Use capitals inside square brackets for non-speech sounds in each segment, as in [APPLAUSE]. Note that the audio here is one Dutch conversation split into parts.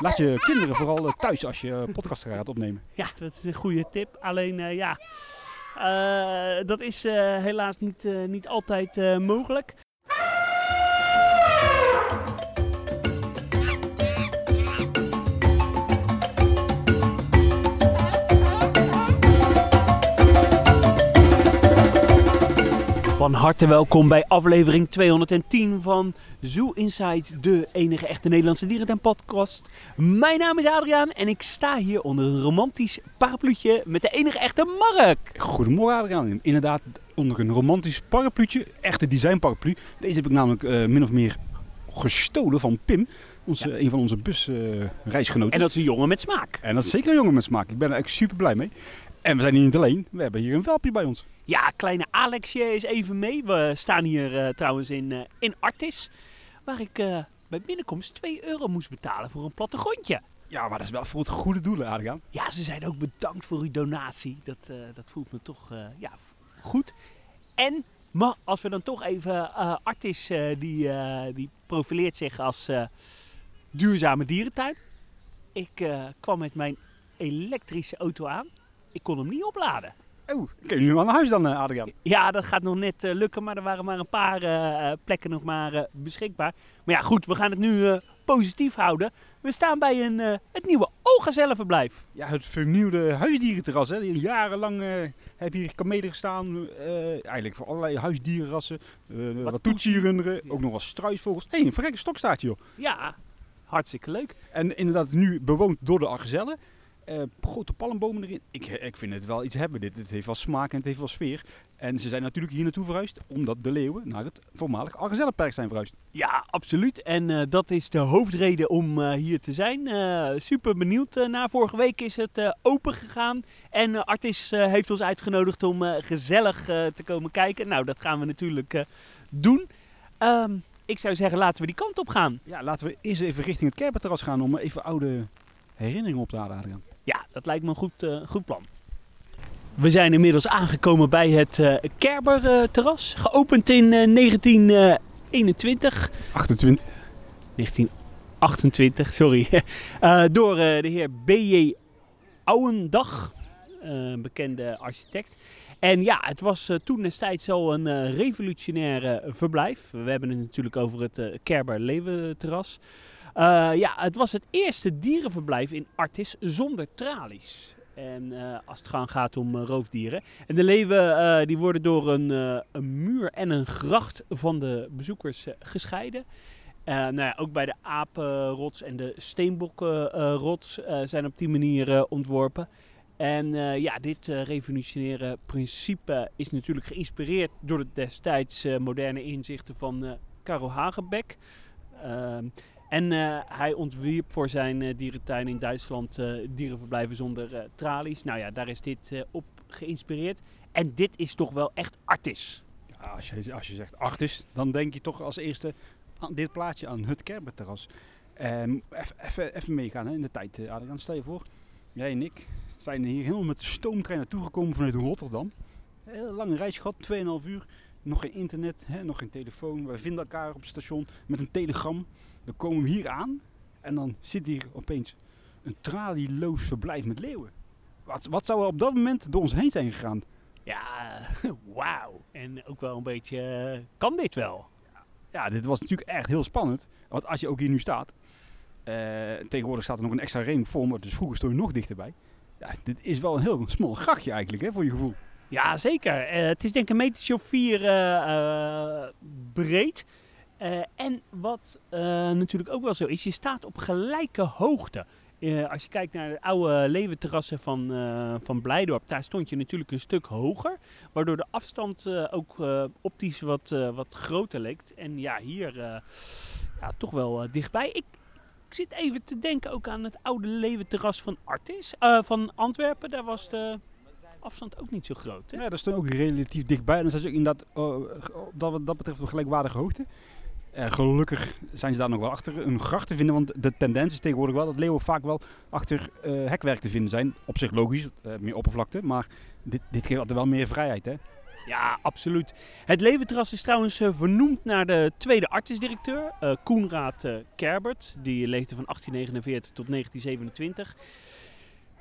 Laat je kinderen vooral eh, thuis als je eh, podcast gaat opnemen. Ja, dat is een goede tip. Alleen eh, ja, dat is helaas niet, niet altijd mogelijk. Van harte welkom bij aflevering 210 van Zoo Inside, de enige echte Nederlandse dierentuin-podcast. Mijn naam is Adriaan en ik sta hier onder een romantisch parapluutje met de enige echte Mark. Goedemorgen Adriaan. Inderdaad, onder een romantisch parapluutje, echte design paraplu. Deze heb ik namelijk eh, min of meer gestolen van Pim, onze, Ja. een van onze busreisgenoten. En dat is een jongen met smaak. En dat is zeker een jongen met smaak. Ik ben er echt super blij mee. En we zijn hier niet alleen, we hebben hier een welpje bij ons. Ja, kleine Alexje is even mee. We staan hier eh, trouwens in, eh, in Artis, waar ik eh, bij binnenkomst 2 euro moest betalen voor een plattegrondje. Ja, maar dat is wel voor het goede doel, Adriaan. Ja, ze zeiden ook bedankt voor uw donatie. Dat, dat voelt me toch ja, goed. En maar als we dan toch even Artis, die, die profileert zich als duurzame dierentuin. Ik kwam met mijn elektrische auto aan. Ik kon hem niet opladen. Oh, kun je nu al naar huis dan, eh, Adriaan? Ja, dat gaat nog net eh, lukken, maar er waren maar een paar eh, plekken nog maar beschikbaar. Maar ja, goed, we gaan het nu positief houden. We staan bij een, het nieuwe Oogazellenverblijf. Ja, het vernieuwde huisdierenterras. Hè. Jarenlang heb je hier kamelen gestaan. eigenlijk voor allerlei huisdierenrassen. wat toetsie- toetsierunderen. Ja. Ook nog wat struisvogels. Hé, hey, een verrekke stokstaartje joh. Ja, hartstikke leuk. En inderdaad nu bewoond door de argezellen. Eh, grote palmbomen erin. Ik, ik vind het wel iets hebben. Dit. Het heeft wel smaak en het heeft wel sfeer. En ze zijn natuurlijk hier naartoe verhuisd. Omdat de leeuwen naar het voormalig argezellenperk zijn verhuisd. Ja, absoluut. En eh, dat is de hoofdreden om eh, hier te zijn. Eh, super benieuwd naar. Vorige week is het open gegaan. En Artis heeft ons uitgenodigd om gezellig te komen kijken. Nou, dat gaan we natuurlijk doen. Um, ik zou zeggen, laten we die kant op gaan. Ja, laten we eerst even richting het Kerberterras gaan om even oude herinneringen op te halen, Adriaan. Ja, dat lijkt me een goed, uh, goed plan. We zijn inmiddels aangekomen bij het uh, Kerberterras. Geopend in uh, 1921. 28. 1928, sorry. [LAUGHS] Door de heer B.J. Ouwendag, bekende architect. En ja, het was toen destijds al een revolutionaire verblijf. We hebben het natuurlijk over het uh, Kerber Leeuwenterras. Uh, ja, het was het eerste dierenverblijf in Artis zonder tralies. En als het gaat om roofdieren. En de leeuwen die worden door een, een, muur en een gracht van de bezoekers gescheiden. nou ja, ook bij de apenrots en de steenbokkenrots zijn op die manier ontworpen. En ja, dit revolutionaire principe is natuurlijk geïnspireerd door de destijds moderne inzichten van Karel Hagenbeck. Ehm, en hij ontwierp voor zijn dierentuin in Duitsland dierenverblijven zonder tralies. Nou ja, daar is dit op geïnspireerd. En dit is toch wel echt artis. Ja, als, je, als je zegt artis, dan denk je toch als eerste aan dit plaatje aan het Kerberterras. Even meegaan hè, in de tijd, Adriaan. Stel je voor, jij en ik zijn hier helemaal met de stoomtrein naartoe gekomen vanuit Rotterdam. Heel lange reis gehad, 2,5 uur. Nog geen internet, hè, nog geen telefoon. We vinden elkaar op het station met een telegram. Dan komen we hier aan en dan zit hier opeens een tralieloos verblijf met leeuwen. Wat, wat zou er op dat moment door ons heen zijn gegaan? Ja, [LAUGHS] wauw. En ook wel een beetje, uh, kan dit wel? Ja, dit was natuurlijk echt heel spannend. Want als je ook hier nu staat, uh, tegenwoordig staat er nog een extra reling voor, maar dus vroeger stond je nog dichterbij. Ja, dit is wel een heel smal grachtje eigenlijk, hè, voor je gevoel. Ja, zeker. Uh, het is denk ik een metertje of vier breed. en wat natuurlijk ook wel zo is, je staat op gelijke hoogte. als je kijkt naar de oude leeuwenterrassen van, van Blijdorp, daar stond je natuurlijk een stuk hoger. Waardoor de afstand ook optisch wat, wat groter leek. En ja, hier ja, toch wel dichtbij. Ik, ik zit even te denken ook aan het oude leeuwenterras van Artis, van Antwerpen. Daar was de afstand ook niet zo groot. Hè? Ja, dat stond ook relatief dichtbij. En dan zijn ook inderdaad uh, dat, dat betreft op gelijkwaardige hoogte. Uh, gelukkig zijn ze daar nog wel achter een gracht te vinden. Want de tendens is tegenwoordig wel dat leeuwen vaak wel achter uh, hekwerk te vinden zijn. Op zich logisch, uh, meer oppervlakte. Maar dit, dit geeft altijd wel meer vrijheid. Hè? Ja, absoluut. Het Leventerras is trouwens eh, vernoemd naar de tweede artsdirecteur, eh Koenraad eh, Kerbert. Die leefde van 1849 tot 1927.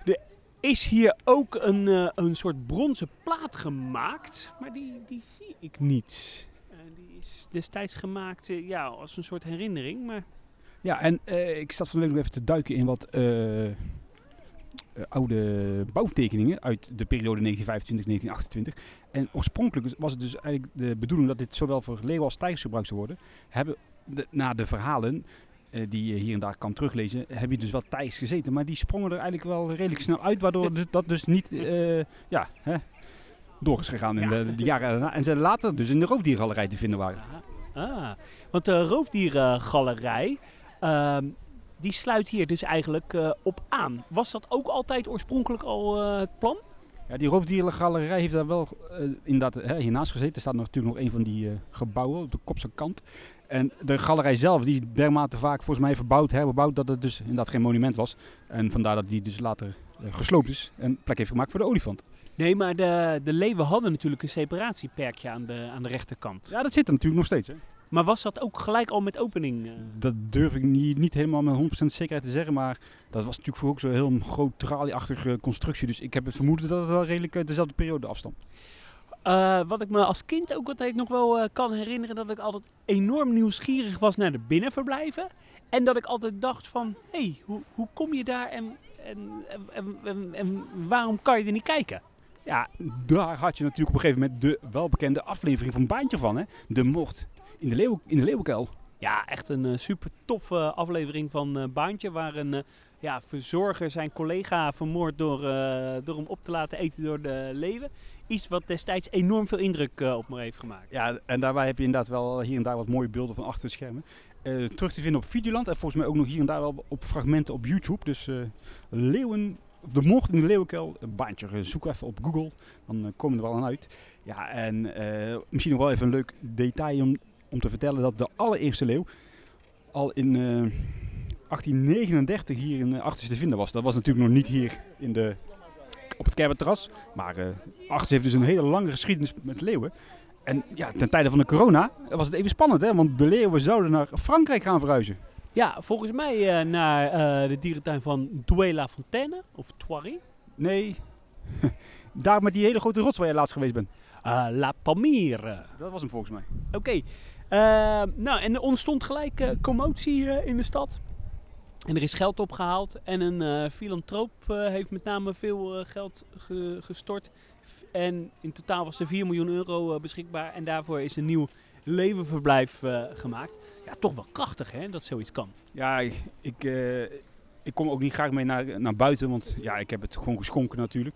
Er is hier ook een, eh, een soort bronzen plaat gemaakt, maar die, die zie ik niet. Is destijds gemaakt eh, ja, als een soort herinnering, maar Ja, en eh, ik zat van de week nog even te duiken in wat eh, oude bouwtekeningen uit de periode 1925-1928. En oorspronkelijk was het dus eigenlijk de bedoeling dat dit zowel voor leeuwen als tijgers gebruikt zou worden. Hebben de, na de verhalen die je hier en daar kan teruglezen, heb je dus wel tijgers gezeten. Maar die sprongen er eigenlijk wel redelijk snel uit, waardoor [LAUGHS] dat dus niet ja, hè, door is gegaan in de, de jaren daarna. En ze later dus in de roofdiergalerij te vinden waren. Ah, want de roofdierengalerij, ehm, die sluit hier dus eigenlijk eh, op aan. Was dat ook altijd oorspronkelijk al eh, het plan? Ja, die roofdierengalerij heeft daar wel eh, inderdaad hè, hiernaast gezeten. Er staat natuurlijk nog een van die gebouwen op de kopse kant. En de galerij zelf, die is dermate vaak volgens mij verbouwd, herbouwd, dat het dus inderdaad geen monument was. En vandaar dat die dus later gesloopt is en plek heeft gemaakt voor de olifant. Nee, maar de, de leeuwen hadden natuurlijk een separatieperkje aan de, aan de rechterkant. Ja, dat zit er natuurlijk nog steeds. Hè. Maar was dat ook gelijk al met opening? eh? Dat durf ik niet, niet helemaal met 100% zekerheid te zeggen, maar dat was natuurlijk voor ook zo'n heel groot tralieachtige constructie. Dus ik heb het vermoeden dat het wel redelijk uit dezelfde periode afstand. Eh, wat ik me als kind ook altijd nog wel eh, kan herinneren, dat ik altijd enorm nieuwsgierig was naar de binnenverblijven. En dat ik altijd dacht van, hé, hey, hoe, hoe kom je daar en, en, en- en waarom kan je er niet kijken? Ja, daar had je natuurlijk op een gegeven moment de welbekende aflevering van Baantje van, hè? De mocht in de, leeuw, in de leeuwenkuil. Ja, echt een eh, super toffe aflevering van eh, Baantje. Waar een eh, ja, verzorger zijn collega vermoord door, eh, door hem op te laten eten door de leeuwen. Iets wat destijds enorm veel indruk op me heeft gemaakt. Ja, en daarbij heb je inderdaad wel hier en daar wat mooie beelden van achter de schermen. Eh, terug te vinden op Videoland en volgens mij ook nog hier en daar wel op fragmenten op YouTube. Dus eh, Leeuwen, de mocht in de leeuwenkuil, een baantje, eh, zoek even op Google, dan eh, komen we er wel aan uit. Ja, en eh, misschien nog wel even een leuk detail om, om te vertellen dat de allereerste leeuw al in eh, 1839 hier in Achterste te vinden was. Dat was natuurlijk nog niet hier in de, op het Kerberterras, maar eh Achterste heeft dus een hele lange geschiedenis met leeuwen. En ja, ten tijde van de corona was het even spannend, hè? Want de leeuwen zouden naar Frankrijk gaan verhuizen. Ja, volgens mij eh, naar eh, de dierentuin van Douai Fontaine of Thoiry. Nee, [LAUGHS] daar met die hele grote rots waar je laatst geweest bent. Eh, La Palmyre. Dat was hem volgens mij. Oké. Nou, en er ontstond gelijk commotie in de stad. En er is geld opgehaald. En een filantroop heeft met name veel geld ge- gestort. En in totaal was er 4 miljoen euro beschikbaar. En daarvoor is een nieuw levenverblijf gemaakt. Ja, toch wel krachtig hè, dat zoiets kan. Ja, ik, ik, eh, ik kom ook niet graag mee naar, naar buiten, want ja, ik heb het gewoon geschonken natuurlijk.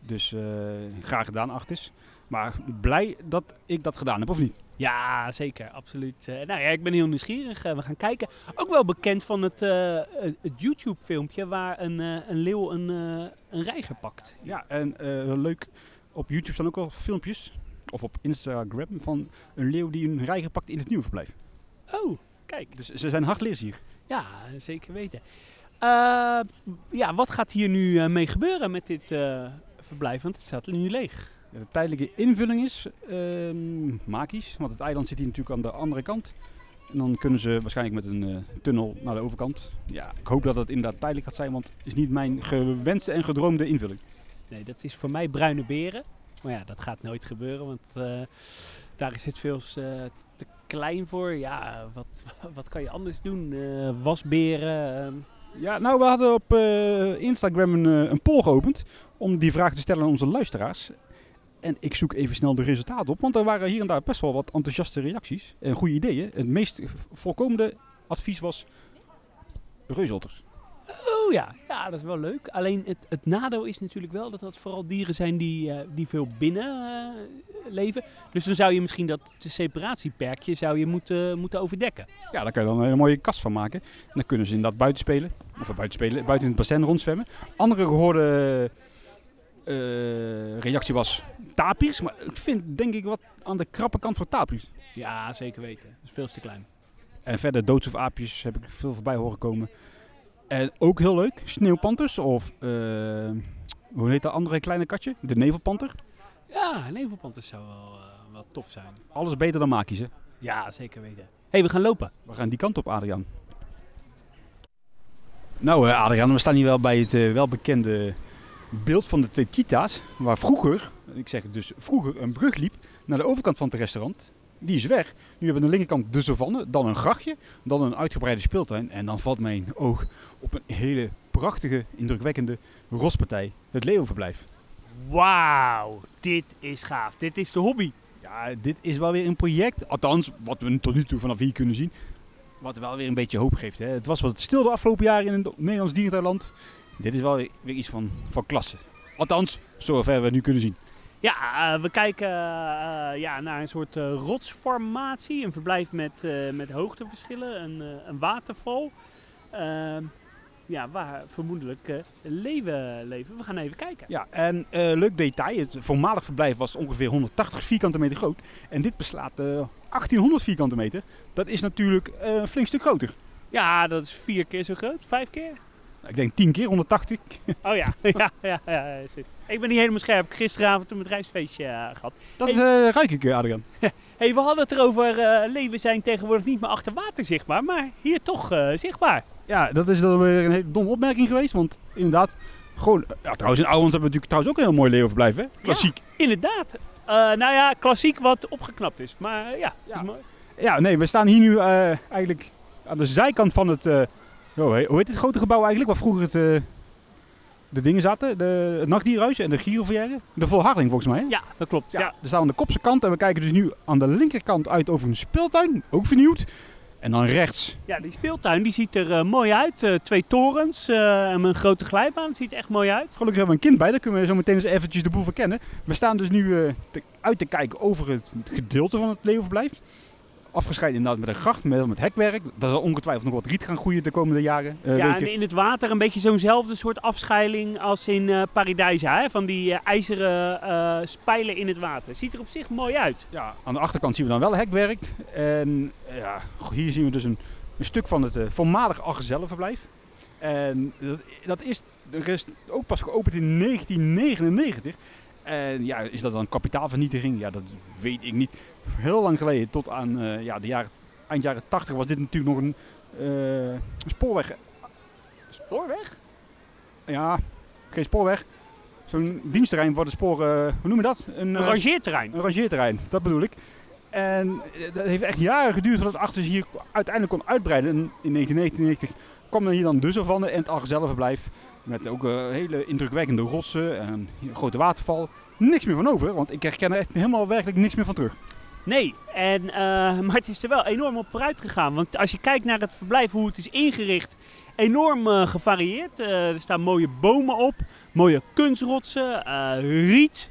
Dus eh, graag gedaan, Achtis. Maar blij dat ik dat gedaan heb, of niet? Ja, zeker, absoluut. Eh, nou ja, ik ben heel nieuwsgierig. We gaan kijken. Ook wel bekend van het, het- YouTube-filmpje waar een, een leeuw een, een reiger pakt. Ja, en leuk, op YouTube staan ook al filmpjes, of op Instagram, van een leeuw die een reiger pakt in het nieuwe verblijf. Oh, kijk. Dus ze zijn hardleers hier. Ja, zeker weten. Eh, ja, wat gaat hier nu eh, mee gebeuren met dit eh, verblijf? Want het staat nu leeg. Ja, de tijdelijke invulling is ehm magisch, want het eiland zit hier natuurlijk aan de andere kant. En dan kunnen ze waarschijnlijk met een tunnel naar de overkant. Ja, ik hoop dat het inderdaad tijdelijk gaat zijn, want het is niet mijn gewenste en gedroomde invulling. Nee, dat is voor mij bruine beren. Maar ja, dat gaat nooit gebeuren, want daar is het veel te klein voor. Ja, wat, [LAUGHS] wat kan je anders doen? Eh, wasberen. ehm. Ja, nou, we hadden op eh, Instagram een, eh, een poll geopend om die vraag te stellen aan onze luisteraars. En ik zoek even snel de resultaten op, want er waren hier en daar best wel wat enthousiaste reacties en goede ideeën. Het meest voorkomende advies was reusotters. Oh ja, ja, dat is wel leuk. Alleen het, het nadeel is natuurlijk wel dat dat vooral dieren zijn die, eh, die veel binnen eh, leven. Dus dan zou je misschien dat separatieperkje zou je moeten, moeten overdekken. Ja, daar kan je dan een hele mooie kast van maken. En dan kunnen ze inderdaad buiten spelen. Of buiten spelen, buiten in het bassin rondzwemmen. Andere gehoorde eh, reactie was tapirs. Maar ik vind denk ik wat aan de krappe kant voor tapirs. Ja, zeker weten. Dat is veel te klein. En verder doods of aapjes heb ik veel voorbij horen komen. En ook heel leuk, sneeuwpanters of eh, hoe heet dat andere kleine katje? De nevelpanter. Ja, een Leeuwenpanter zou wel, eh, wel tof zijn. Alles beter dan maakjes, hè? Ja, zeker weten. hey, we gaan lopen. We gaan die kant op, Adriaan. Nou, eh, Adriaan, we staan hier wel bij het welbekende beeld van de Tetita's. Waar vroeger, ik zeg het dus vroeger, een brug liep naar de overkant van het restaurant. Die is weg. Nu hebben we aan de linkerkant de savanne, dan een grachtje, dan een uitgebreide speeltuin. En dan valt mijn oog op een hele prachtige, indrukwekkende rospartij. Het Leeuwenverblijf. Wauw, dit is gaaf. Dit is de hobby. Ja, dit is wel weer een project. Althans, wat we tot nu toe vanaf hier kunnen zien. Wat wel weer een beetje hoop geeft. Hè. Het was wat stil de afgelopen jaren in het Nederlands dierentuinland. Dit is wel weer, iets van, van klasse. Althans, zover we nu kunnen zien. Ja, eh, we kijken eh, ja, naar een soort eh, rotsformatie. Een verblijf met, met hoogteverschillen, een, een waterval. Ehm, ja, waar vermoedelijk leeuwen leven. We gaan even kijken. Ja, en leuk detail. Het voormalig verblijf was ongeveer 180 vierkante meter groot. En dit beslaat eh, 1800 vierkante meter. Dat is natuurlijk een flink stuk groter. Ja, dat is vier keer zo groot. Vijf keer? Ik denk 10 keer 180. Oh [LAUGHS] ja, ja, ja, ja. Ik ben niet helemaal scherp. Gisteravond een bedrijfsfeestje eh, gehad. Dat is, eh ruik ik, eh, Adriaan. [LAUGHS] hey, we hadden het erover. leeuwen zijn tegenwoordig niet meer achter water zichtbaar, maar hier toch zichtbaar. Ja, dat is dan weer een hele domme opmerking geweest. Want inderdaad, gewoon... Ja, trouwens, in Ouwens hebben we natuurlijk trouwens ook een heel mooi leeuwenverblijf, hè? Klassiek. Inderdaad. Nou ja, klassiek wat opgeknapt is. Maar ja, Ja. is mooi. Ja, nee, we staan hier nu eigenlijk aan de zijkant van het... oh, hoe heet dit grote gebouw eigenlijk? Waar vroeger het, eh, de dingen zaten. De, het nachtdierhuis en de gyroverrière. De volharding volgens mij, hè? Ja, dat klopt. Ja, Ja. we staan aan de kopse kant en we kijken dus nu aan de linkerkant uit over een speeltuin. Ook vernieuwd. En dan rechts. ja, die speeltuin die ziet er eh, mooi uit. Eh, twee torens en een grote glijbaan. Het ziet er echt mooi uit. Gelukkig hebben we een kind bij, daar kunnen we zo meteen eens eventjes de boel verkennen. We staan dus nu te- uit te kijken over het gedeelte van het leeuwenverblijf. Afgescheiden inderdaad met een gracht, met, met hekwerk. Daar zal ongetwijfeld nog wat riet gaan groeien de komende jaren. eh, ja, weken. en in het water een beetje zo'nzelfde soort afscheiling als in Paradijsa. Hè? Van die eh, ijzeren spijlen in het water. Ziet er op zich mooi uit. Ja, aan de achterkant zien we dan wel hekwerk. En ja, hier zien we dus een, een stuk van het voormalig Argezellenverblijf. En dat, dat is de rest ook pas geopend in 1999. En ja, is dat dan kapitaalvernietiging? Ja, dat weet ik niet. Heel lang geleden, tot aan eh, ja, de jaren, eind jaren 80 was dit natuurlijk nog een eh, spoorweg. Spoorweg? Ja, geen spoorweg. Zo'n dienstterrein voor de sporen, hoe noem je dat? Een eh, rangeerterrein. een rangeerterrein, dat bedoel ik. En eh, dat heeft echt jaren geduurd voordat Achters hier uiteindelijk kon uitbreiden. En in 1999 kwam dan hier dan de savanne en het Argezellenverblijf. Met ook eh, hele indrukwekkende rotsen en een grote waterval. Niks meer van over, want ik herken er echt helemaal werkelijk niks meer van terug. Nee, en, eh, [LAUGHS] maar het is er wel enorm op vooruit gegaan. Want als je kijkt naar het verblijf, hoe het is ingericht, enorm eh, gevarieerd. Eh, er staan mooie bomen op, mooie kunstrotsen, riet,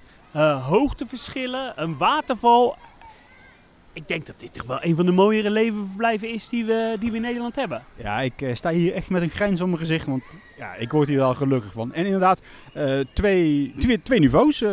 hoogteverschillen, een waterval. Ik denk dat dit toch wel een van de mooiere levenverblijven is die we, die we in Nederland hebben. Ja, ik sta hier echt met een grijns op mijn gezicht, want ja, ik word hier wel gelukkig van. En inderdaad, twee, twee, twee niveaus.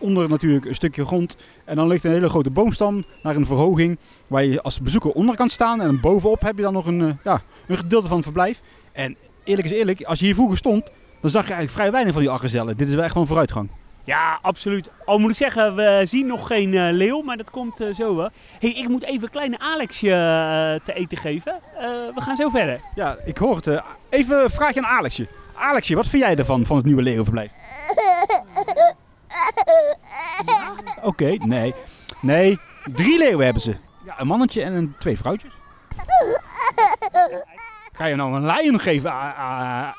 Onder natuurlijk een stukje grond. En dan ligt een hele grote boomstam naar een verhoging. Waar je als bezoeker onder kan staan. En bovenop heb je dan nog een, eh, ja, een gedeelte van het verblijf. En eerlijk is eerlijk, als je hier vroeger stond, dan zag je eigenlijk vrij weinig van die argezellen. Dit is wel echt gewoon vooruitgang. Ja, absoluut. Al moet ik zeggen, we zien nog geen eh, leeuw, maar dat komt eh, zo wel. hey, ik moet even een kleine Alexje eh, te eten geven. Eh, we gaan zo verder. Ja, ik hoor het. even een vraagje aan Alexje. Alexje, wat vind jij ervan, van het nieuwe [LAUGHS] [LAUGHS] Oké, nee. Nee, drie leeuwen hebben ze. Ja, een mannetje en een, twee vrouwtjes. Ga je nou een lion geven,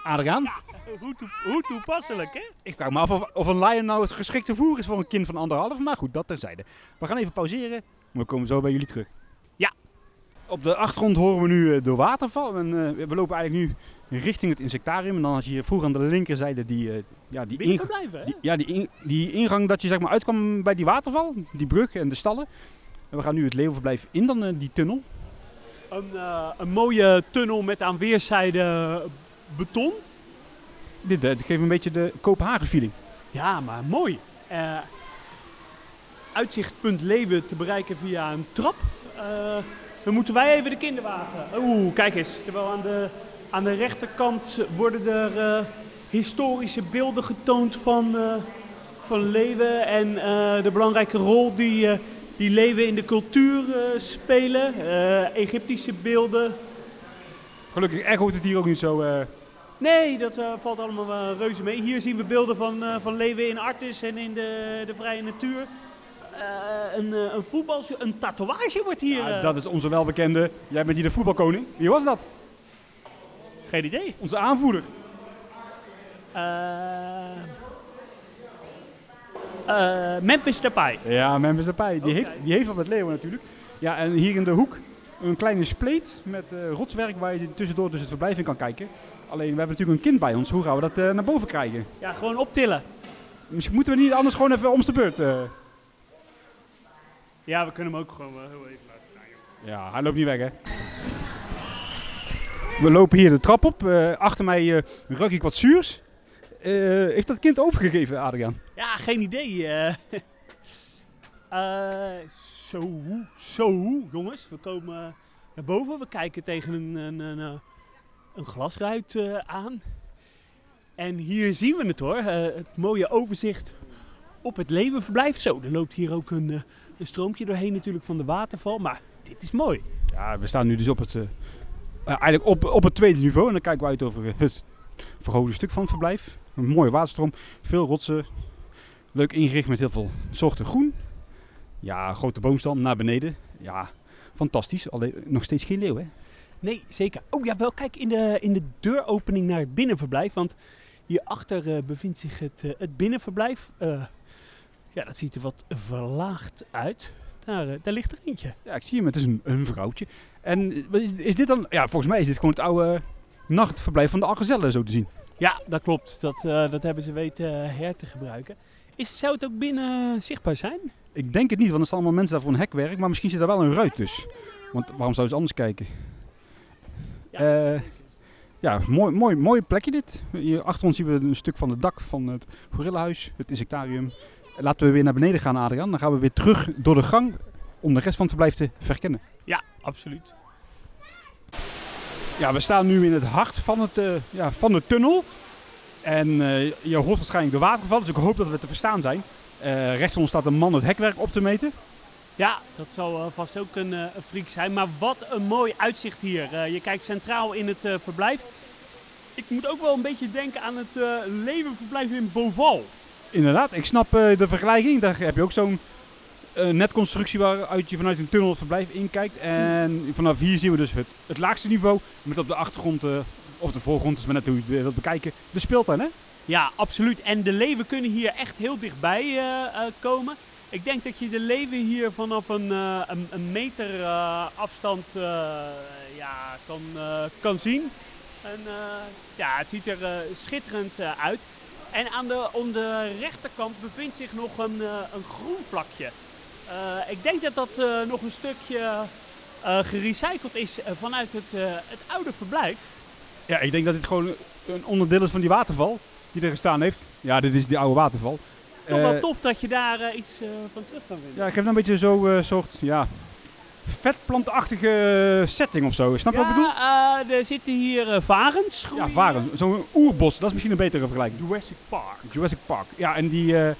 Adriaan? Hoe, hoe toepasselijk, hè? Ik vraag me af of, of een lion nou het geschikte voer is voor een kind van anderhalf. Maar goed, dat terzijde. We gaan even pauzeren. en We komen zo bij jullie terug. Ja. Op de achtergrond horen we nu eh, de waterval. En, eh, we lopen eigenlijk nu richting het insectarium. En dan had je hier vroeger aan de linkerzijde die, eh, ja, die, Binnen blijven, hè? die, ja, die, in- die ingang dat je zeg maar uitkwam bij die waterval. Die brug en de stallen. En we gaan nu het leeuwenverblijf in dan eh, die tunnel. Een, eh, een mooie tunnel met aan weerszijden beton. Dit, eh, dit geeft een beetje de Kopenhagen feeling. Ja, maar mooi. Uitzichtpunt Leeuwen te bereiken via een trap. Dan moeten wij even de kinderwagen. Oeh, kijk eens. Terwijl aan de, aan de rechterkant worden er historische beelden getoond van, eh, van leeuwen en eh, de belangrijke rol die, eh, die leeuwen in de cultuur spelen. Egyptische beelden. Gelukkig echoot het hier ook niet zo. Nee, dat valt allemaal wel reuze mee. Hier zien we beelden van, van leeuwen in Artis en in de, de vrije natuur. Een, een voetbal, een tatoeage wordt hier. Ja, dat is onze welbekende. Jij bent hier de voetbalkoning. Wie was dat? Geen idee. Onze aanvoerder. Eh eh, Memphis Depay. Ja, Memphis Depay. Die, heeft, die heeft wat met leeuwen natuurlijk. Ja, en hier in de hoek een kleine spleet met eh, rotswerk waar je tussendoor dus het verblijf in kan kijken. Alleen, we hebben natuurlijk een kind bij ons. Hoe gaan we dat naar boven krijgen? Ja, gewoon optillen. Misschien moeten we niet anders gewoon even om de beurt. Ja, we kunnen hem ook gewoon heel even laten staan. joh. Ja, hij loopt niet weg, hè? We lopen hier de trap op. Achter mij ruik ik wat zuurs. Eh, heeft dat kind overgegeven, Adriaan? Ja, geen idee. eh. [LAUGHS] Eh, zo, zo, jongens. We komen naar boven. We kijken tegen een, een, een, een glasruit aan. En hier zien we het hoor. het mooie overzicht op het leeuwenverblijf. Zo, er loopt hier ook een, een stroompje doorheen natuurlijk van de waterval. Maar dit is mooi. Ja, we staan nu dus op het, eigenlijk op, op het tweede niveau. En dan kijken we uit over het verhoogde stuk van het verblijf. Een mooie waterstroom, veel rotsen. Leuk ingericht met heel veel soorten groen. Ja, grote boomstam naar beneden. Ja, fantastisch. Alleen nog steeds geen leeuw, hè? Nee, zeker. Oh ja, wel kijk in de, in de deuropening naar het binnenverblijf. Want hierachter eh bevindt zich het, eh, het binnenverblijf. Eh, ja, dat ziet er wat verlaagd uit. Daar, daar ligt er eentje. Ja, ik zie hem. Het is een, een vrouwtje. En is, is dit dan... Ja, volgens mij is dit gewoon het oude nachtverblijf van de Argezellen, zo te zien. Ja, dat klopt. Dat, eh, dat hebben ze weten eh, her te gebruiken. Is, zou het ook binnen zichtbaar zijn? Ik denk het niet, want er staan allemaal mensen daar voor een hekwerk. Maar misschien zit er wel een ruit tussen. Want waarom zouden ze anders kijken? Eh, Ja, mooi, mooi, mooi plekje dit. Hier achter ons zien we een stuk van het dak van het gorillahuis, het insectarium. Laten we weer naar beneden gaan, Adriaan. Dan gaan we weer terug door de gang om de rest van het verblijf te verkennen. ja, absoluut. Ja, we staan nu in het hart van, het, eh, ja, van de tunnel. En eh, je hoort waarschijnlijk de waterval, dus ik hoop dat we te verstaan zijn. Eh rechts van ons staat een man het hekwerk op te meten. Ja, dat zal vast ook een, een freak zijn. Maar wat een mooi uitzicht hier. Je kijkt centraal in het verblijf. Ik moet ook wel een beetje denken aan het levenverblijf in Boval. Inderdaad, ik snap de vergelijking. Daar heb je ook zo'n eh, netconstructie waaruit je vanuit een tunnel verblijf inkijkt. En vanaf hier zien we dus het, het laagste niveau. Met op de achtergrond, eh, of de voorgrond, is maar net hoe je wilt bekijken, de speeltuin hè? Ja, absoluut. En de leeuwen kunnen hier echt heel dichtbij eh, komen. Ik denk dat je de leeuwen hier vanaf een, een, een meter afstand ja, kan, kan zien. En, ja, het ziet er schitterend uit. En aan de, om de rechterkant bevindt zich nog een, een groen vlakje. Eh, ik denk dat dat eh, nog een stukje eh, gerecycled is vanuit het, eh, het oude verblijf. Ja, ik denk dat dit gewoon een onderdeel is van die waterval die er gestaan heeft. Ja, dit is die oude waterval. Toch wel tof dat je daar eh, iets van terug kan vinden. Ja, ik heb een beetje zo'n soort, ja, vetplantachtige setting of zo. Snap je wat ik bedoel? Ja, eh, er zitten hier varens. Ja, groeien. varen. Zo'n oerbos, dat is misschien een betere vergelijking. Jurassic Park. Jurassic Park. Ja, en die eh,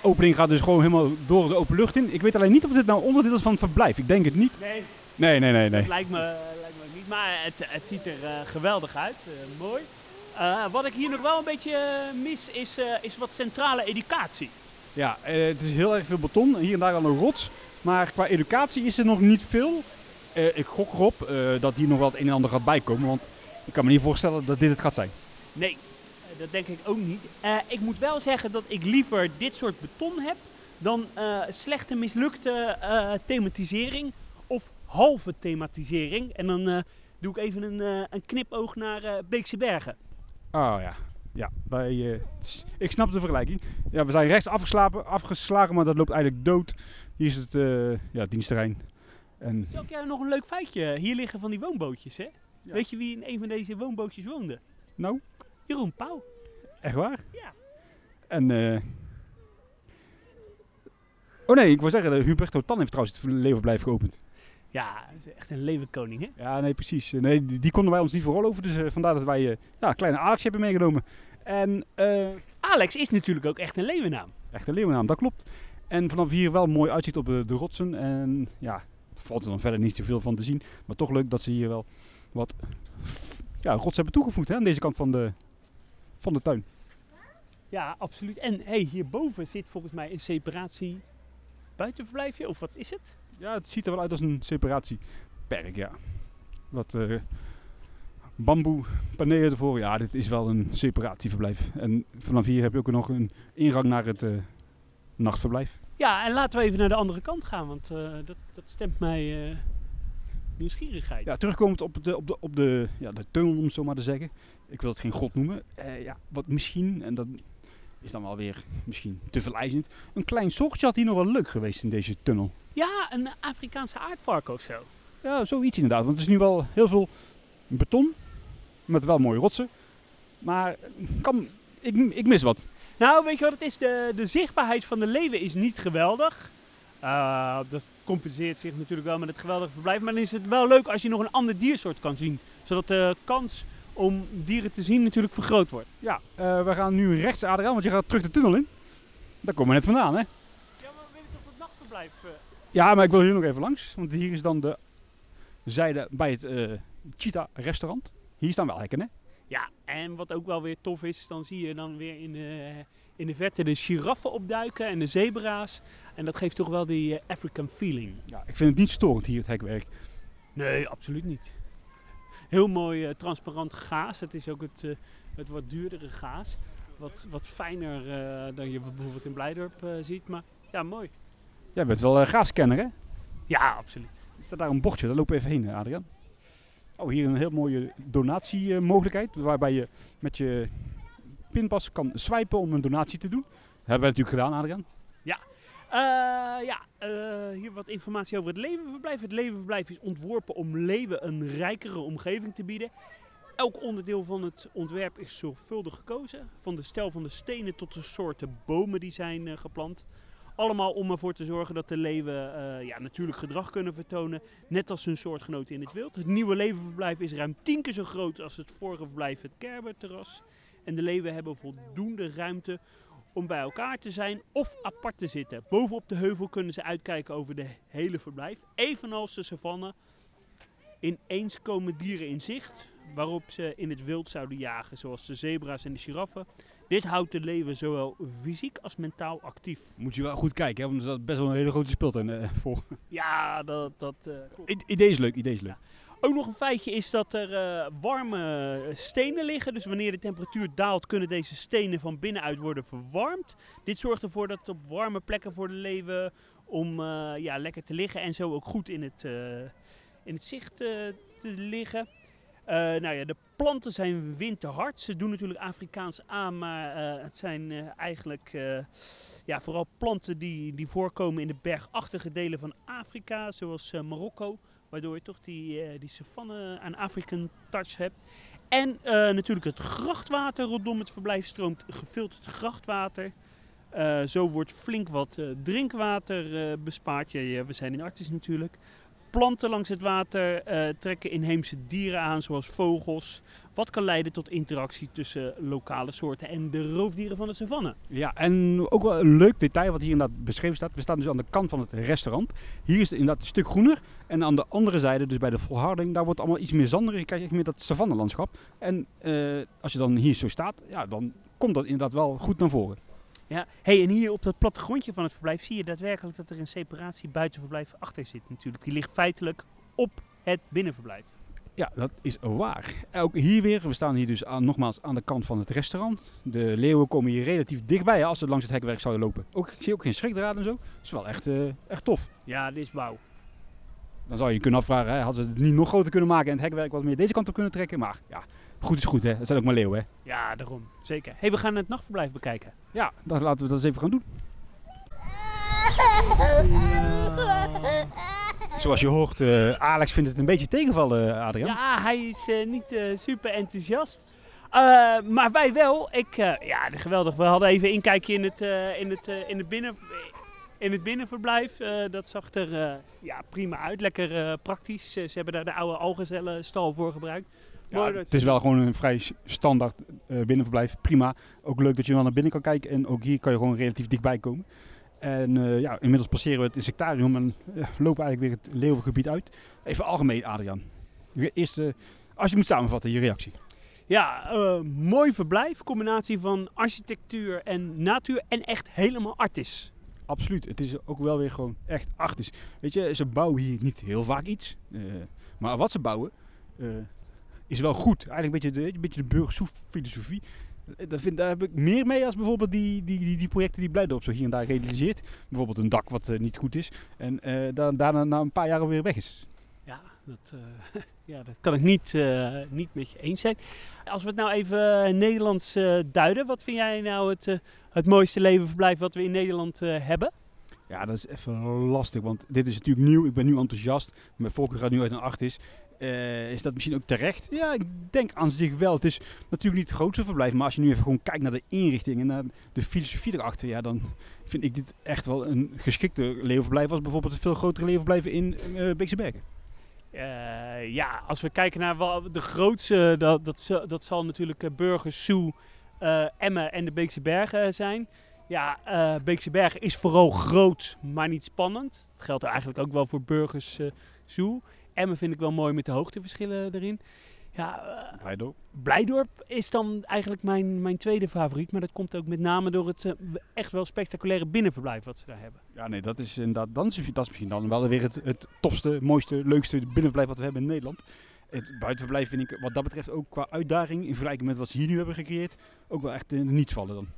opening gaat dus gewoon helemaal door de open lucht in. Ik weet alleen niet of dit nou onderdeel is van het verblijf. Ik denk het niet. Nee, Nee, nee, nee, nee. dat lijkt me, lijkt me niet. Maar het, het ziet er eh, geweldig uit. eh, mooi. Eh, wat ik hier nog wel een beetje mis is, is wat centrale educatie. Ja, het is heel erg veel beton. Hier en daar al een rots. Maar qua educatie is er nog niet veel. Ik gok erop dat hier nog wel het een en ander gaat bijkomen. Want ik kan me niet voorstellen dat dit het gaat zijn. Nee, dat denk ik ook niet. Eh, ik moet wel zeggen dat ik liever dit soort beton heb dan eh, slechte mislukte eh, thematisering of halve thematisering. En dan doe ik even een, een knipoog naar Beekse Bergen. Oh ja. Ja, ik snap de vergelijking. Ja, we zijn rechts afgeslapen, afgeslagen, maar dat loopt eigenlijk dood. Hier is het ja, dienstterrein. En jou nog een leuk feitje? Hier liggen van die woonbootjes, hè? Ja. Weet je wie in een van deze woonbootjes woonde? nou, Jeroen Pauw. Echt waar? Ja. En eh Oh nee, ik wil zeggen, de Huberto Tan heeft trouwens het levenblijf geopend. Ja, dat is echt een levenkoning, hè? Ja, nee, precies. Eh, Nee, die, die konden wij ons niet voor rol over. Dus eh, vandaar dat wij eh ja, kleine Alex hebben meegenomen. En eh, Alex is natuurlijk ook echt een leeuwennaam. echt een leeuwennaam, dat klopt. En vanaf hier wel mooi uitzicht op de, de rotsen. En ja, valt er dan verder niet zoveel van te zien. Maar toch leuk dat ze hier wel wat ja, rots hebben toegevoegd hè, aan deze kant van de, van de tuin. Ja, absoluut. En hey, hierboven zit volgens mij een separatie buitenverblijfje, of wat is het? Ja, het ziet er wel uit als een separatieperk, ja. Wat eh bamboe panelen ervoor. Ja, dit is wel een separatieverblijf. En vanaf hier heb je ook nog een ingang naar het eh, nachtverblijf. Ja, en laten we even naar de andere kant gaan, want eh, dat, dat stemt mij nieuwsgierigheid. Ja, terugkomend op de, op de, op de, ja, de tunnel, om het zo maar te zeggen. Ik wil het geen god noemen. Eh, ja, wat misschien, en dat is dan wel weer misschien te verleidend. Een klein soortje had hier nog wel leuk geweest in deze tunnel. Ja, een Afrikaanse aardvark of zo. Ja, zoiets inderdaad. Want het is nu wel heel veel beton. Met wel mooie rotsen. Maar kan, ik, ik mis wat. Nou, weet je wat het is? De, de zichtbaarheid van de leeuwen is niet geweldig. Uh, dat compenseert zich natuurlijk wel met het geweldige verblijf. Maar dan is het wel leuk als je nog een ander diersoort kan zien. Zodat de kans om dieren te zien natuurlijk vergroot wordt. Ja, uh, we gaan nu rechts Adriaan, want je gaat terug de tunnel in. Daar komen we net vandaan, hè? Ja, maar we willen toch het nachtverblijf... Uh... Ja, maar ik wil hier nog even langs. Want hier is dan de zijde bij het uh, Cheetah restaurant. Hier staan wel hekken, hè? Ja, en wat ook wel weer tof is, dan zie je dan weer in de, in de verte de giraffen opduiken en de zebra's. En dat geeft toch wel die African feeling. Ja, ik vind het niet storend hier, het hekwerk. Nee, absoluut niet. Heel mooi uh, transparant gaas. Het is ook het, uh, het wat duurdere gaas. Wat, wat fijner dan je bijvoorbeeld in Blijdorp ziet. Maar ja, mooi. Jij bent wel gaaskenner, hè? Ja, absoluut. Er staat daar een bordje, daar lopen we even heen, Adriaan. Oh, hier een heel mooie donatiemogelijkheid. Waarbij je met je pinpas kan swipen om een donatie te doen. Dat hebben wij natuurlijk gedaan, Adriaan. Uh, ja uh, hier wat informatie over het levenverblijf. Het levenverblijf is ontworpen om leeuwen een rijkere omgeving te bieden. Elk onderdeel van het ontwerp is zorgvuldig gekozen. Van de stijl van de stenen tot de soorten bomen die zijn uh, geplant. Allemaal om ervoor te zorgen dat de leeuwen ja, natuurlijk gedrag kunnen vertonen, net als hun soortgenoten in het wild. Het nieuwe leeuwenverblijf is ruim tien keer zo groot als het vorige verblijf, het Kerberterras. En de leeuwen hebben voldoende ruimte om bij elkaar te zijn of apart te zitten. Bovenop de heuvel kunnen ze uitkijken over de hele verblijf, evenals de savanne. Ineens komen dieren in zicht waarop ze in het wild zouden jagen, zoals de zebra's en de giraffen. Dit houdt de leeuwen zowel fysiek als mentaal actief. Moet je wel goed kijken, hè, want er is best wel een hele grote speeltuin uh, voor. Ja, dat... dat uh, idee is leuk, idee is leuk. Ja. Ook nog een feitje is dat er uh, warme stenen liggen. Dus wanneer de temperatuur daalt, kunnen deze stenen van binnenuit worden verwarmd. Dit zorgt ervoor dat op warme plekken voor de leeuwen om uh, ja, lekker te liggen en zo ook goed in het, uh, in het zicht te liggen. Nou ja, de planten zijn winterhard. Ze doen natuurlijk Afrikaans aan, maar het zijn eigenlijk ja, vooral planten die, die voorkomen in de bergachtige delen van Afrika, zoals Marokko. Waardoor je toch die, die savanne aan African touch hebt. En natuurlijk het grachtwater rondom het verblijf stroomt gefilterd grachtwater. zo wordt flink wat drinkwater bespaard. Ja, we zijn in Artis natuurlijk planten langs het water uh, trekken inheemse dieren aan, zoals vogels. Wat kan leiden tot interactie tussen lokale soorten en de roofdieren van de savanne. Ja, en ook wel een leuk detail wat hier inderdaad beschreven staat. We staan dus aan de kant van het restaurant. Hier is het inderdaad een stuk groener. En aan de andere zijde, dus bij de volharding, daar wordt allemaal iets meer zanderig. Je krijgt echt meer dat savannelandschap. En uh, als je dan hier zo staat, ja, dan komt dat inderdaad wel goed naar voren. Ja, hey, en hier op dat plattegrondje van het verblijf zie je daadwerkelijk dat er een separatie buitenverblijf achter zit natuurlijk. Die ligt feitelijk op het binnenverblijf. Ja, dat is waar. Ook hier weer, we staan hier dus aan, nogmaals aan de kant van het restaurant. De leeuwen komen hier relatief dichtbij hè, als ze langs het hekwerk zouden lopen. Ook, ik zie ook geen schrikdraad en zo. Dat is wel echt, uh, echt tof. Ja, dit is wauw. Dan zou je kunnen afvragen, hè, hadden ze het niet nog groter kunnen maken en het hekwerk wat meer deze kant op kunnen trekken. Maar ja, goed is goed hè, het zijn ook maar leeuwen hè. Ja, daarom. Zeker. hey, we gaan het nachtverblijf bekijken. Ja, dan laten we dat eens even gaan doen. Zoals je hoort, uh, Alex vindt het een beetje tegenvallen, Adriaan. Ja, hij is uh, niet uh, super enthousiast. maar wij wel. Ik, ja, geweldig. We hadden even inkijkje in het, in het, in het, binnen, in het binnenverblijf. dat zag er ja, prima uit. Lekker praktisch. ze hebben daar de oude algezellenstal voor gebruikt. Ja, het is wel gewoon een vrij standaard eh, binnenverblijf, prima. Ook leuk dat je wel naar binnen kan kijken en ook hier kan je gewoon relatief dichtbij komen. En eh, ja, inmiddels passeren we het insectarium en eh, lopen eigenlijk weer het leeuwengebied uit. Even algemeen, Adriaan. Je Eerste, als je moet samenvatten, je reactie. Ja, eh, mooi verblijf. Combinatie van architectuur en natuur. En echt helemaal artis. Absoluut. Het is ook wel weer gewoon echt artisch. Weet je, ze bouwen hier niet heel vaak iets. eh, maar wat ze bouwen eh, is wel goed. Eigenlijk een beetje de, een beetje de burgersoef-filosofie. Eh, Dat vind, daar heb ik meer mee als bijvoorbeeld die, die, die, die projecten die Blijdorp zo hier en daar realiseert. Bijvoorbeeld een dak wat eh, niet goed is. En eh, dan, daarna na een paar jaar weer weg is. Ja, dat, eh, [LAUGHS] ja, dat kan ik niet, niet met je eens zijn. Als we het nou even Nederlands duiden. Wat vind jij nou het, het mooiste levenverblijf wat we in Nederland hebben? Ja, dat is even lastig, want dit is natuurlijk nieuw. Ik ben nu enthousiast. Mijn voorkeur gaat nu uit een 8 is. Eh, is dat misschien ook terecht? Ja, ik denk aan zich wel. Het is natuurlijk niet het grootste verblijf, maar als je nu even gewoon kijkt naar de inrichting en naar de filosofie erachter, ja, dan vind ik dit echt wel een geschikte leeuwverblijf als bijvoorbeeld het veel grotere leeuwverblijven in eh Beekse Bergen. Eh, ja, als we kijken naar de grootste, dat, dat, zal- natuurlijk Burgers eh, Emmen en de Beekse Bergen zijn. Ja, Beekse Bergen is vooral groot, maar niet spannend. Dat geldt eigenlijk ook wel voor Burgers eh, Zoo. Emmen vind ik wel mooi met de hoogteverschillen erin. Ja, eh, Blijdorp. Blijdorp is dan eigenlijk mijn, mijn tweede favoriet. Maar dat komt ook met name door het eh, echt wel spectaculaire binnenverblijf wat ze daar hebben. Ja, nee, dat is inderdaad, dan is, dat is misschien dan wel weer het, het tofste, mooiste, leukste binnenverblijf wat we hebben in Nederland. Het buitenverblijf vind ik wat dat betreft ook qua uitdaging in vergelijking met wat ze hier nu hebben gecreëerd, ook wel echt in niets vallen dan.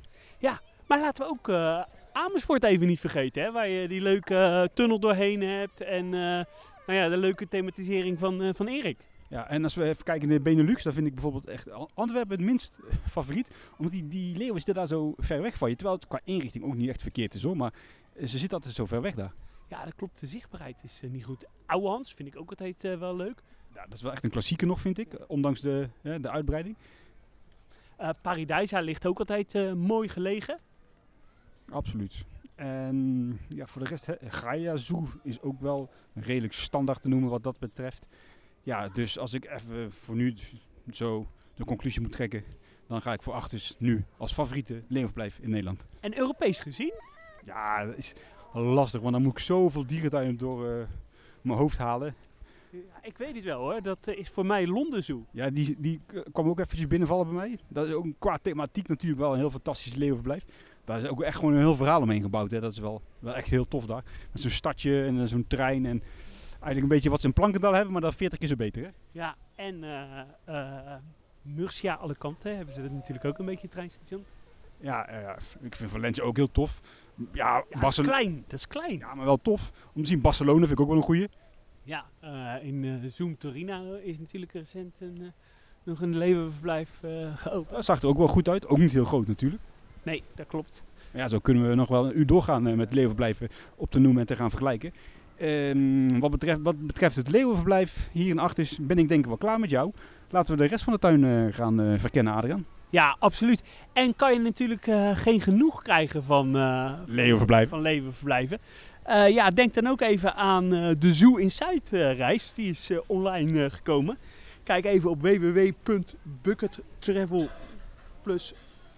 Maar laten we ook eh, Amersfoort even niet vergeten. Hè, waar je die leuke eh, tunnel doorheen hebt. En eh, nou ja, de leuke thematisering van, eh, van Erik. Ja, en als we even kijken naar Benelux, dan vind ik bijvoorbeeld echt An- Antwerpen het minst eh, [LAUGHS] favoriet. Omdat die, die leeuwen zitten daar zo ver weg van je. Terwijl het qua inrichting ook niet echt verkeerd is hoor. Maar eh, ze zitten altijd zo ver weg daar. Ja, dat klopt. De zichtbaarheid is niet goed. Ouwehans vind ik ook altijd wel leuk. Ja, dat is wel echt een klassieker nog vind ik. Ondanks de, de uitbreiding. Paradijsa ligt ook altijd mooi gelegen. Absoluut. En ja, voor de rest, Gaia Zoo is ook wel redelijk standaard te noemen wat dat betreft. Ja, dus als ik even voor nu zo de conclusie moet trekken, dan ga ik voor Achtus nu als favoriete leeuwverblijf in Nederland. En Europees gezien. Ja, dat is lastig, want dan moet ik zoveel dierentuinen door eh, mijn hoofd halen. Ik weet het wel hoor. Dat eh, is voor mij Londen Zoo. Ja, die, die kwam ook eventjes binnenvallen bij mij. Dat is ook qua thematiek natuurlijk wel een heel fantastisch leeuwverblijf. Daar is ook echt gewoon een heel verhaal omheen gebouwd. Hè. Dat is wel, wel echt heel tof daar. Met zo'n stadje en eh, zo'n trein en eigenlijk een beetje wat ze in Plankendal hebben, maar dan 40 keer zo beter. Hè? Ja, en eh eh Murcia Alicante hebben ze dat natuurlijk ook een beetje treinstation. Ja, ik vind Valencia ook heel tof. Ja, Ja, dat is klein. Dat is klein. ja, maar wel tof. Om te zien, Barcelona vind ik ook wel een goeie. Ja, in Zoom Torino is natuurlijk recent een, nog een levenverblijf geopend. Dat zag er ook wel goed uit. Ook niet heel groot natuurlijk. Nee, dat klopt. Ja, zo kunnen we nog wel een uur doorgaan eh, met leeuwenverblijven op te noemen en te gaan vergelijken. Ehm, wat, betreft, wat betreft het leeuwenverblijf hier in Achtis ben ik denk ik wel klaar met jou. Laten we de rest van de tuin eh, gaan eh, verkennen, Adriaan. Ja, absoluut. En kan je natuurlijk geen genoeg krijgen van, Leeuwenverblijf. van ja, denk dan ook even aan de Zoo Inside reis. Die is online gekomen. Kijk even op www.buckettravel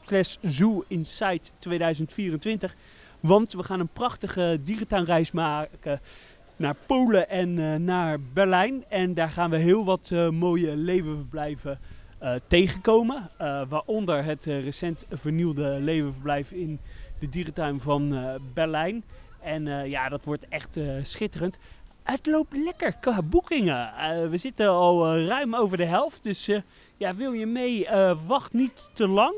slash Zoo Inside 2024. Want we gaan een prachtige dierentuinreis maken naar Polen en eh, naar Berlijn. En daar gaan we heel wat eh, mooie levenverblijven eh, tegenkomen. Waaronder het recent vernieuwde levenverblijf in de dierentuin van Berlijn. En ja, dat wordt echt schitterend. Het loopt lekker qua boekingen. We zitten al ruim over de helft. Dus ja, wil je mee? Wacht niet te lang.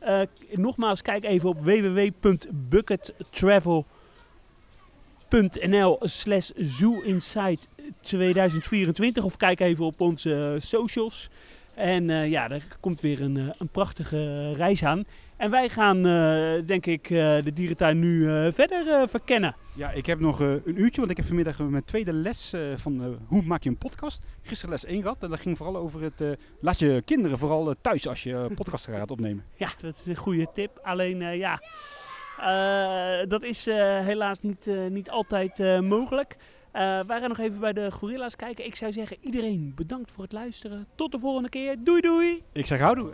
K- nogmaals, kijk even op www.buckettravel.nl slash zooinsight 2024. Of kijk even op onze socials. En eh, ja, er komt weer een, eh, een prachtige reis aan. En wij gaan, eh, denk ik, eh, de dierentuin nu verder verkennen. Ja, ik heb nog een uurtje, want ik heb vanmiddag mijn tweede les van hoe maak je een podcast. Gisteren les 1 gehad en dat ging vooral over het laat je kinderen vooral thuis als je [LAUGHS] podcast gaat opnemen. Ja, dat is een goede tip. Alleen, ja, dat is helaas niet, niet altijd mogelijk. Eh, wij gaan nog even bij de gorilla's kijken. Ik zou zeggen, iedereen bedankt voor het luisteren. Tot de volgende keer. Doei doei! Ik zeg houdoe.